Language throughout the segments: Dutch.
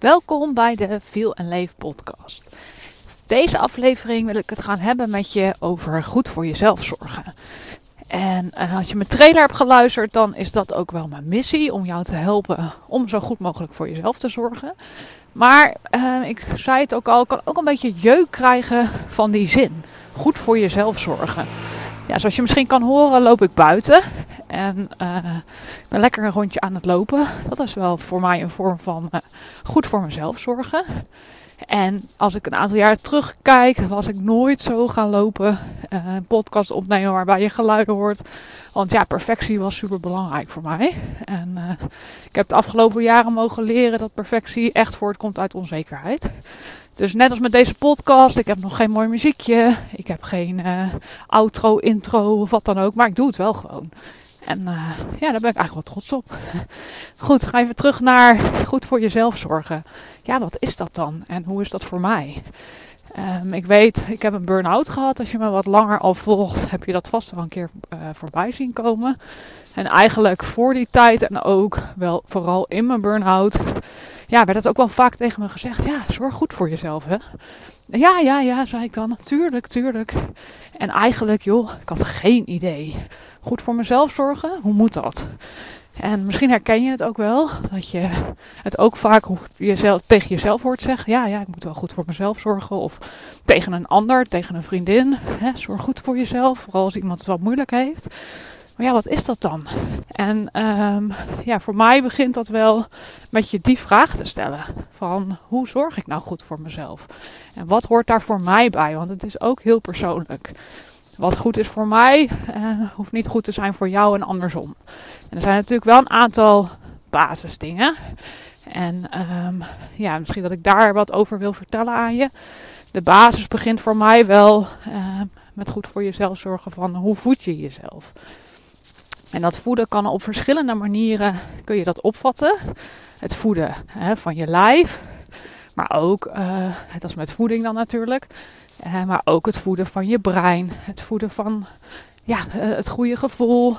Welkom bij de Feel and Leef podcast. Deze aflevering wil ik het gaan hebben met je over goed voor jezelf zorgen. En uh, als je mijn trailer hebt geluisterd, dan is dat ook wel mijn missie om jou te helpen om zo goed mogelijk voor jezelf te zorgen. Maar uh, ik zei het ook al, ik kan ook een beetje jeuk krijgen van die zin. Goed voor jezelf zorgen. Ja, zoals je misschien kan horen, loop ik buiten. En uh, ik ben lekker een rondje aan het lopen. Dat is wel voor mij een vorm van uh, goed voor mezelf zorgen. En als ik een aantal jaar terugkijk, was ik nooit zo gaan lopen. Uh, podcast opnemen waarbij je geluiden hoort. Want ja, perfectie was super belangrijk voor mij. En ik heb de afgelopen jaren mogen leren dat perfectie echt voortkomt uit onzekerheid. Dus net als met deze podcast, ik heb nog geen mooi muziekje. Ik heb geen uh, outro, intro of wat dan ook. Maar ik doe het wel gewoon. En uh, ja, daar ben ik eigenlijk wel trots op. Goed, ga even terug naar goed voor jezelf zorgen. Ja, wat is dat dan? En hoe is dat voor mij? Um, ik weet, ik heb een burn-out gehad. Als je me wat langer al volgt, heb je dat vast wel een keer uh, voorbij zien komen. En eigenlijk voor die tijd en ook wel vooral in mijn burn-out, ja, werd het ook wel vaak tegen me gezegd. Ja, zorg goed voor jezelf, hè? Ja, ja, ja, zei ik dan. Tuurlijk, tuurlijk. En eigenlijk, joh, ik had geen idee. Goed voor mezelf zorgen? Hoe moet dat? En misschien herken je het ook wel, dat je het ook vaak jezelf, tegen jezelf hoort zeggen. Ja, ja, ik moet wel goed voor mezelf zorgen. Of tegen een ander, tegen een vriendin. Hè, zorg goed voor jezelf, vooral als iemand het wat moeilijk heeft. Maar ja, wat is dat dan? En um, ja, voor mij begint dat wel met je die vraag te stellen. Van hoe zorg ik nou goed voor mezelf? En wat hoort daar voor mij bij? Want het is ook heel persoonlijk. Wat goed is voor mij, uh, hoeft niet goed te zijn voor jou en andersom. Er zijn natuurlijk wel een aantal basisdingen. En um, ja, misschien dat ik daar wat over wil vertellen aan je. De basis begint voor mij wel uh, met goed voor jezelf zorgen van hoe voed je jezelf. En dat voeden kan op verschillende manieren kun je dat opvatten. Het voeden hè, van je lijf, maar ook, uh, dat is met voeding dan natuurlijk, uh, maar ook het voeden van je brein. Het voeden van ja, uh, het goede gevoel.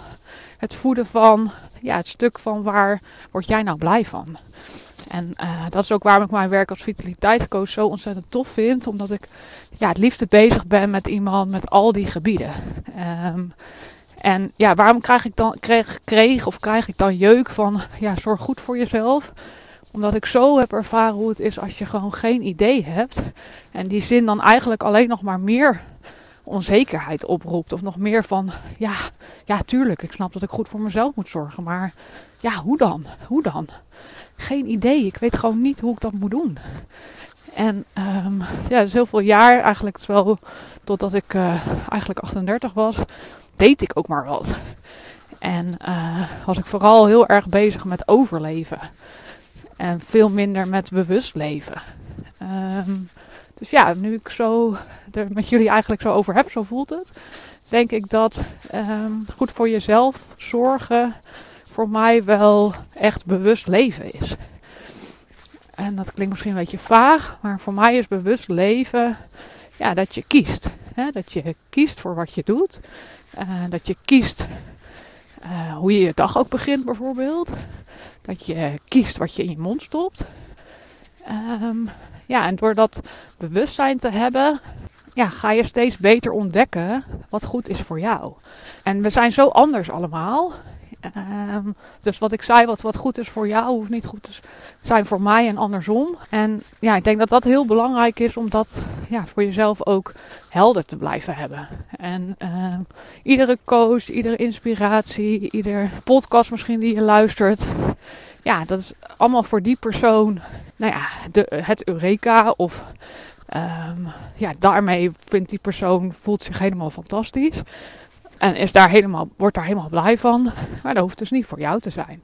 Het voeden van ja, het stuk van waar word jij nou blij van. En dat is ook waarom ik mijn werk als vitaliteitscoach zo ontzettend tof vind. Omdat ik ja, het liefste bezig ben met iemand met al die gebieden. Um, en ja, waarom krijg ik dan, kreeg, of krijg ik dan jeuk van, ja, zorg goed voor jezelf. Omdat ik zo heb ervaren hoe het is als je gewoon geen idee hebt. En die zin dan eigenlijk alleen nog maar meer onzekerheid oproept. Of nog meer van, ja, ja, tuurlijk, ik snap dat ik goed voor mezelf moet zorgen. Maar ja, hoe dan? Hoe dan? Geen idee. Ik weet gewoon niet hoe ik dat moet doen. En um, ja, dus heel veel jaar, eigenlijk wel totdat ik uh, eigenlijk 38 was, deed ik ook maar wat. En uh, was ik vooral heel erg bezig met overleven. En veel minder met bewust leven. Um, dus ja, nu ik zo er met jullie eigenlijk zo over heb, zo voelt het. Denk ik dat um, goed voor jezelf zorgen voor mij wel echt bewust leven is. En dat klinkt misschien een beetje vaag, maar voor mij is bewust leven ja, dat je kiest. Hè? Dat je kiest voor wat je doet. Uh, dat je kiest uh, hoe je je dag ook begint bijvoorbeeld. Dat je kiest wat je in je mond stopt. Um, ja, en door dat bewustzijn te hebben, ja, ga je steeds beter ontdekken wat goed is voor jou. En we zijn zo anders allemaal. Um, dus wat ik zei, wat, wat goed is voor jou, hoeft niet goed te zijn voor mij en andersom. En ja, ik denk dat dat heel belangrijk is om dat ja, voor jezelf ook helder te blijven hebben. En uh, iedere coach, iedere inspiratie, ieder podcast misschien die je luistert. Ja, dat is allemaal voor die persoon, nou ja, de, het Eureka of... Um, ja, daarmee vindt die persoon, voelt zich helemaal fantastisch. En is daar helemaal, wordt daar helemaal blij van. Maar dat hoeft dus niet voor jou te zijn.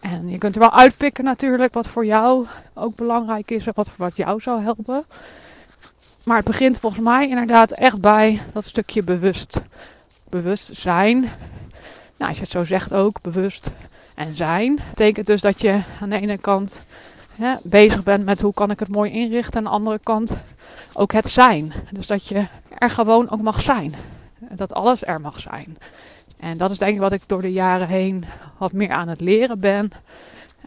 En je kunt er wel uitpikken natuurlijk wat voor jou ook belangrijk is en wat, wat jou zou helpen. Maar het begint volgens mij inderdaad echt bij dat stukje bewust. Bewust zijn. Nou, als je het zo zegt ook, bewust en zijn. Betekent dus dat je aan de ene kant ja, bezig bent met hoe kan ik het mooi inrichten. En aan de andere kant ook het zijn. Dus dat je er gewoon ook mag zijn. Dat alles er mag zijn. En dat is denk ik wat ik door de jaren heen wat meer aan het leren ben.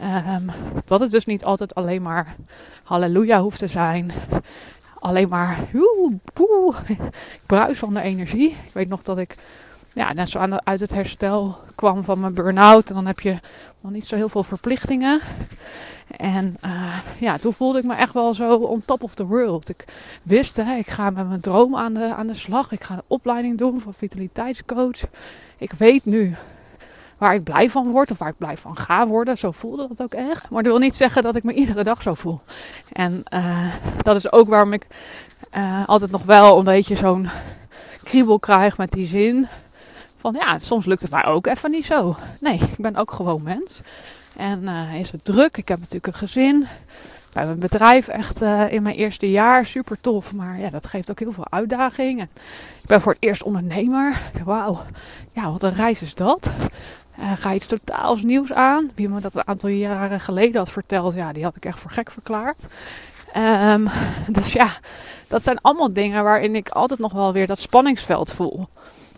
Um, dat het dus niet altijd alleen maar halleluja hoeft te zijn. Alleen maar woe, bruis van de energie. Ik weet nog dat ik ja, net zo aan uit het herstel kwam van mijn burn-out. En dan heb je nog niet zo heel veel verplichtingen. En uh, ja, toen voelde ik me echt wel zo on top of the world. Ik wist, hè, ik ga met mijn droom aan de, aan de slag. Ik ga een opleiding doen voor vitaliteitscoach. Ik weet nu waar ik blij van word of waar ik blij van ga worden. Zo voelde dat ook echt. Maar dat wil niet zeggen dat ik me iedere dag zo voel. En uh, dat is ook waarom ik uh, altijd nog wel een beetje zo'n kriebel krijg met die zin. Van ja, soms lukt het mij ook even niet zo. Nee, ik ben ook gewoon mens. En uh, is het druk. Ik heb natuurlijk een gezin. We hebben een bedrijf echt uh, in mijn eerste jaar. Super tof. Maar ja, dat geeft ook heel veel uitdaging. En ik ben voor het eerst ondernemer. Wauw. Ja, wat een reis is dat. Uh, ga iets totaals nieuws aan. Wie me dat een aantal jaren geleden had verteld, ja, die had ik echt voor gek verklaard. Um, dus ja, dat zijn allemaal dingen waarin ik altijd nog wel weer dat spanningsveld voel.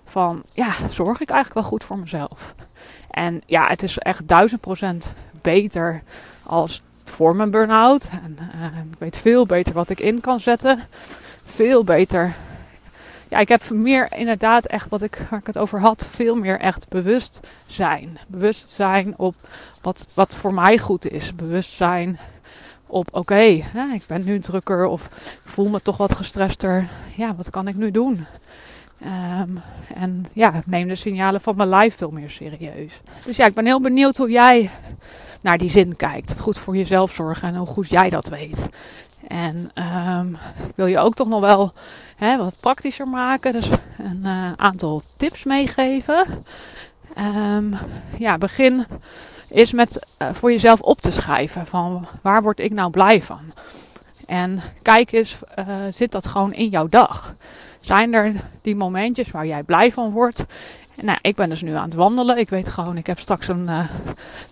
Van ja, zorg ik eigenlijk wel goed voor mezelf? En ja, het is echt duizend procent beter als voor mijn burn-out. En uh, ik weet veel beter wat ik in kan zetten. Veel beter. Ja, ik heb meer inderdaad echt wat ik, waar ik het over had, veel meer echt bewust zijn. Bewust zijn op wat, wat voor mij goed is. Bewust zijn op oké, ik ben nu drukker of ik voel me toch wat gestrester. Ja, wat kan ik nu doen? Um, en ja, neem de signalen van mijn lijf veel meer serieus. Dus ja, ik ben heel benieuwd hoe jij naar die zin kijkt. Het goed voor jezelf zorgen en hoe goed jij dat weet. En um, ik wil je ook toch nog wel hè, wat praktischer maken. Dus een uh, aantal tips meegeven. Um, ja, begin is met uh, voor jezelf op te schrijven van waar word ik nou blij van. En kijk eens, uh, zit dat gewoon in jouw dag? Zijn er die momentjes waar jij blij van wordt? Nou, ik ben dus nu aan het wandelen. Ik weet gewoon, ik heb straks een uh,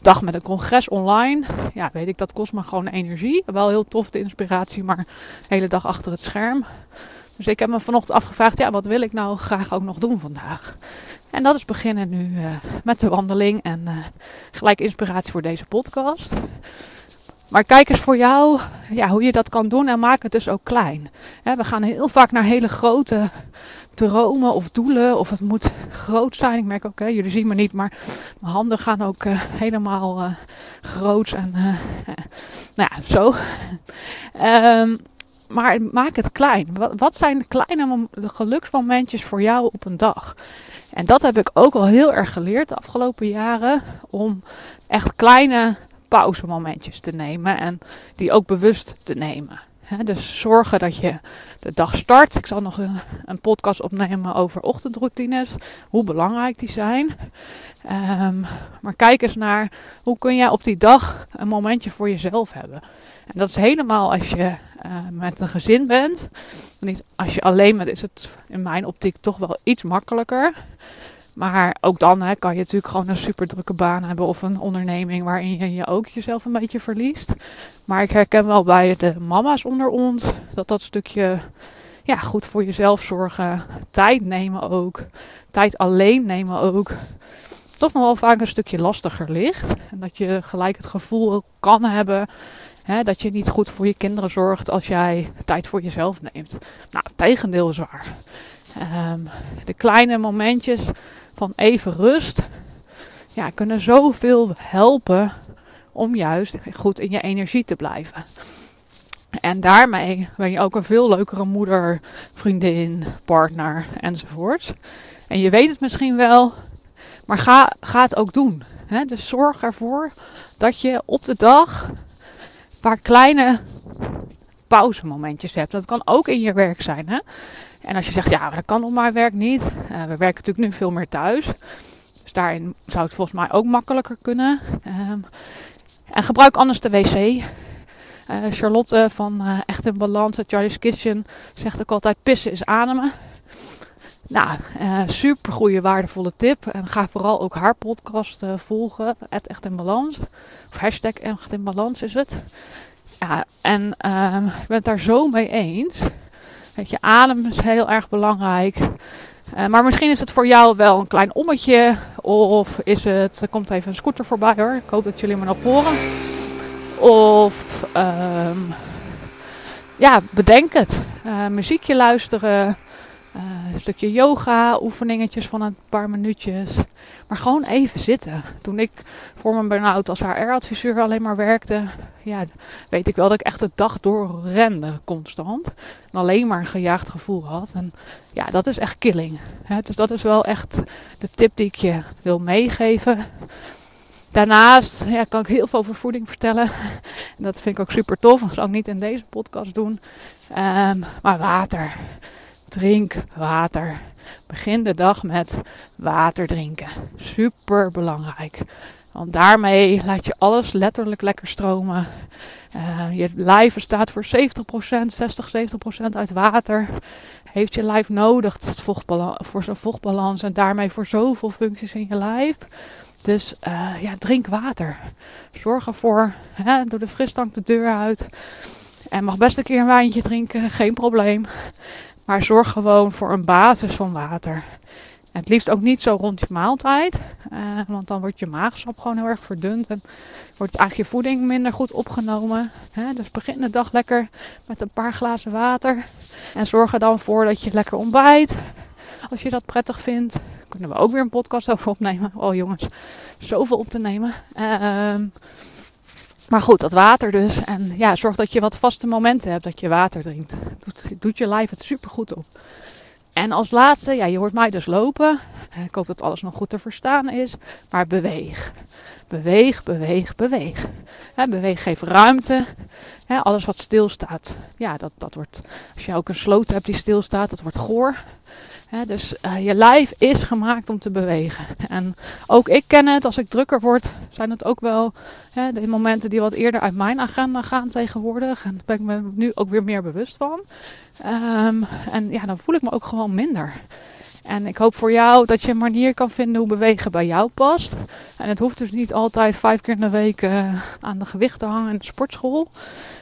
dag met een congres online. Ja, weet ik, dat kost me gewoon energie. Wel heel tof de inspiratie, maar de hele dag achter het scherm. Dus ik heb me vanochtend afgevraagd, ja, wat wil ik nou graag ook nog doen vandaag? En dat is beginnen nu uh, met de wandeling en uh, gelijk inspiratie voor deze podcast. Maar kijk eens voor jou ja, hoe je dat kan doen en maak het dus ook klein. we gaan heel vaak naar hele grote dromen of doelen. Of het moet groot zijn. Ik merk ook, jullie zien me niet, maar mijn handen gaan ook uh, helemaal uh, groot. En uh, nou ja, zo. um, maar maak het klein. Wat, zijn de kleine geluksmomentjes voor jou op een dag? En dat heb ik ook al heel erg geleerd de afgelopen jaren. Om echt kleine pauzemomentjes te nemen en die ook bewust te nemen. dus zorgen dat je de dag start. Ik zal nog een, een podcast opnemen over ochtendroutines, hoe belangrijk die zijn. Um, maar kijk eens naar hoe kun jij op die dag een momentje voor jezelf hebben. En dat is helemaal als je uh, met een gezin bent. Als je alleen bent, is het in mijn optiek toch wel iets makkelijker. Maar ook dan hè, kan je natuurlijk gewoon een super drukke baan hebben of een onderneming waarin je je ook jezelf een beetje verliest. Maar ik herken wel bij de mama's onder ons dat dat stukje ja, goed voor jezelf zorgen, tijd nemen ook, tijd alleen nemen ook, toch nog wel vaak een stukje lastiger ligt. En dat je gelijk het gevoel kan hebben hè, dat je niet goed voor je kinderen zorgt als jij tijd voor jezelf neemt. Nou, tegendeel is waar. Um, de kleine momentjes van even rust, ja, kunnen zoveel helpen om juist goed in je energie te blijven. En daarmee ben je ook een veel leukere moeder, vriendin, partner enzovoort. En je weet het misschien wel, maar ga, ga het ook doen. Dus zorg ervoor dat je op de dag een paar kleine pauzemomentjes hebt. Dat kan ook in je werk zijn. Hè? En als je zegt, ja, dat kan op mijn werk niet. Uh, we werken natuurlijk nu veel meer thuis. Dus daarin zou het volgens mij ook makkelijker kunnen. Um, en gebruik anders de wc. Uh, Charlotte van uh, Echt in Balans, Charlie's Kitchen, zegt ook altijd pissen is ademen. Nou, super goede, waardevolle tip. En ga vooral ook haar podcast volgen. Echt in Balans. Of hashtag Echt in Balans is het. Ja, en uh, ik ben het daar zo mee eens. Weet je, adem is heel erg belangrijk. Uh, maar misschien is het voor jou wel een klein ommetje. Of is het, er komt even een scooter voorbij hoor. Ik hoop dat jullie me nog horen. Of um, ja, bedenk het. Uh, muziekje luisteren. Uh, een stukje yoga, oefeningetjes van een paar minuutjes. Maar gewoon even zitten. Toen ik voor mijn burn-out als HR-adviseur alleen maar werkte, ja, weet ik wel dat ik echt de dag door rende constant. En alleen maar een gejaagd gevoel had. En ja, dat is echt killing. Dus dat is wel echt de tip die ik je wil meegeven. Daarnaast ja, kan ik heel veel over voeding vertellen. En dat vind ik ook super tof. Dat zal ik niet in deze podcast doen. Um, maar water. Drink water. Begin de dag met water drinken. Super belangrijk. Want daarmee laat je alles letterlijk lekker stromen. Uh, je lijf bestaat voor 70%, 60, 70% uit water. Heeft je lijf nodig voor zijn vochtbalans en daarmee voor zoveel functies in je lijf. Dus uh, ja, drink water. Zorg ervoor. Hè, doe de frisdrank de deur uit. En mag best een keer een wijntje drinken, geen probleem. Maar zorg gewoon voor een basis van water. En het liefst ook niet zo rond je maaltijd. Uh, want dan wordt je maagsap gewoon heel erg verdund. En wordt eigenlijk je voeding minder goed opgenomen. Hè? Dus begin de dag lekker met een paar glazen water. En zorg er dan voor dat je lekker ontbijt. Als je dat prettig vindt. Kunnen we ook weer een podcast over opnemen. Oh jongens, zoveel op te nemen. Uh, maar goed, dat water dus. En ja, zorg dat je wat vaste momenten hebt dat je water drinkt. Doet, doet je lijf het super goed op. En als laatste, ja, je hoort mij dus lopen. Ik hoop dat alles nog goed te verstaan is. Maar beweeg. Beweeg, beweeg, beweeg. beweeg geeft ruimte. alles wat stilstaat, ja, dat, dat wordt. Als je ook een sloot hebt die stilstaat, dat wordt goor dus uh, je lijf is gemaakt om te bewegen. En ook ik ken het, als ik drukker word, zijn het ook wel de momenten die wat eerder uit mijn agenda gaan tegenwoordig. En daar ben ik me nu ook weer meer bewust van. Um, en ja, dan voel ik me ook gewoon minder. En ik hoop voor jou dat je een manier kan vinden hoe bewegen bij jou past. En het hoeft dus niet altijd vijf keer in de week uh, aan de gewicht te hangen in de sportschool.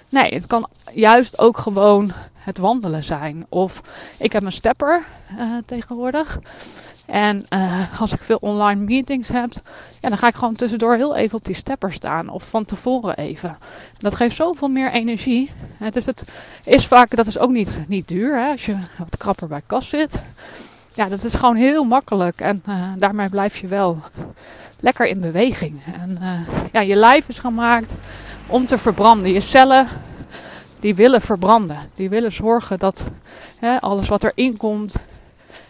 Nee, het kan juist ook gewoon het wandelen zijn. Of ik heb een stepper uh, tegenwoordig. En uh, als ik veel online meetings heb, ja, dan ga ik gewoon tussendoor heel even op die stepper staan. Of van tevoren even. Dat geeft zoveel meer energie. Dus het is vaak, dat is ook niet, niet duur hè, als je wat krapper bij kas zit. Ja, dat is gewoon heel makkelijk. En uh, daarmee blijf je wel lekker in beweging. En ja, je lijf is gemaakt om te verbranden. Je cellen die willen verbranden. Die willen zorgen dat hè, alles wat erin komt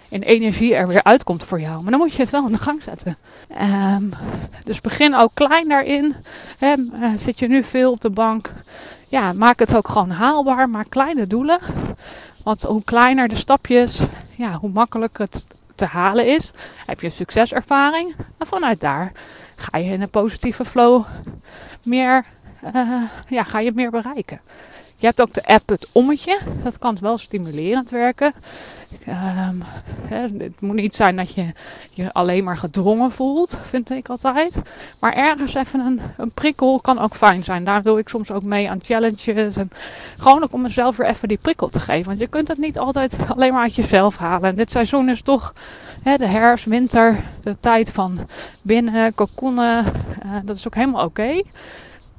in energie er weer uitkomt voor jou. Maar dan moet je het wel in de gang zetten. Um, dus begin ook klein daarin. Uh, zit je nu veel op de bank? Ja, maak het ook gewoon haalbaar. Maak kleine doelen. Want hoe kleiner de stapjes, ja, hoe makkelijker het te halen is. Heb je succeservaring. En vanuit daar ga je in een positieve flow meer, uh, ja, ga je meer bereiken. Je hebt ook de app Het Ommetje. Dat kan wel stimulerend werken. Hè, het moet niet zijn dat je je alleen maar gedrongen voelt, vind ik altijd. Maar ergens even een, een prikkel kan ook fijn zijn. Daar doe ik soms ook mee aan challenges. En gewoon ook om mezelf weer even die prikkel te geven. Want je kunt het niet altijd alleen maar uit jezelf halen. En dit seizoen is toch de herfst, winter, de tijd van binnen, cocoonen. Uh, dat is ook helemaal oké.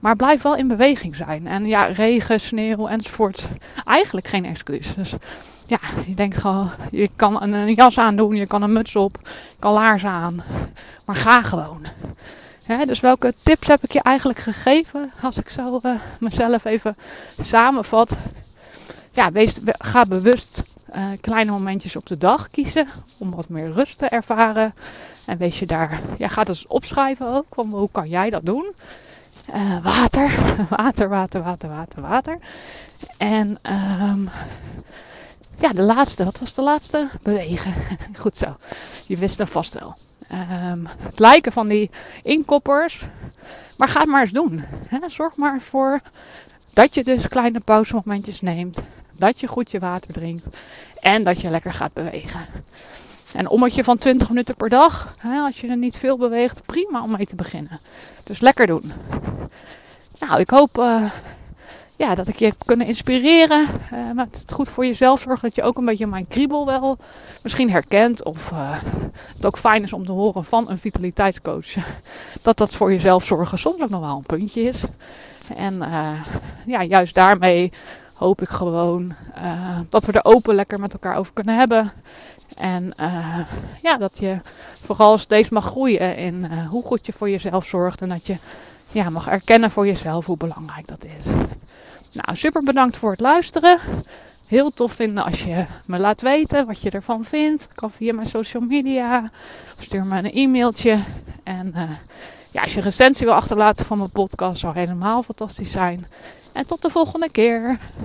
Maar blijf wel in beweging zijn. En ja, regen, sneeuw enzovoort. Eigenlijk geen excuus. Dus ja, je denkt gewoon, je kan een, jas aandoen, je kan een muts op, je kan laarzen aan. Maar ga gewoon. dus welke tips heb ik je eigenlijk gegeven? Als ik zo uh, mezelf even samenvat. Ja, wees, ga bewust uh, kleine momentjes op de dag kiezen. Om wat meer rust te ervaren. En wees je daar, ja, ga het eens opschrijven ook. Hoe kan jij dat doen? Uh, water. water, water, water, water, water. En um, ja, de laatste. Wat was de laatste? Bewegen. Goed zo. Je wist het vast wel. Um, het lijken van die inkoppers. Maar ga het maar eens doen. Zorg maar voor dat je dus kleine pauzemomentjes neemt. Dat je goed je water drinkt. En dat je lekker gaat bewegen. Een ommetje van 20 minuten per dag. Als je er niet veel beweegt, prima om mee te beginnen. Dus lekker doen. Nou, ik hoop uh, ja, dat ik je heb kunnen inspireren uh, met het goed voor jezelf zorgen. Dat je ook een beetje mijn kriebel wel misschien herkent. Of uh, het ook fijn is om te horen van een vitaliteitscoach. Dat dat voor jezelf zorgen soms ook nog wel een puntje is. En ja, juist daarmee hoop ik gewoon dat we er open lekker met elkaar over kunnen hebben. En ja, dat je vooral steeds mag groeien in hoe goed je voor jezelf zorgt. En dat je ja, mag erkennen voor jezelf hoe belangrijk dat is. Nou, super bedankt voor het luisteren. Heel tof vinden als je me laat weten wat je ervan vindt. Kan via mijn social media. Of stuur me een e-mailtje. En uh, ja, als je een recensie wil achterlaten van mijn podcast, zou helemaal fantastisch zijn. En tot de volgende keer.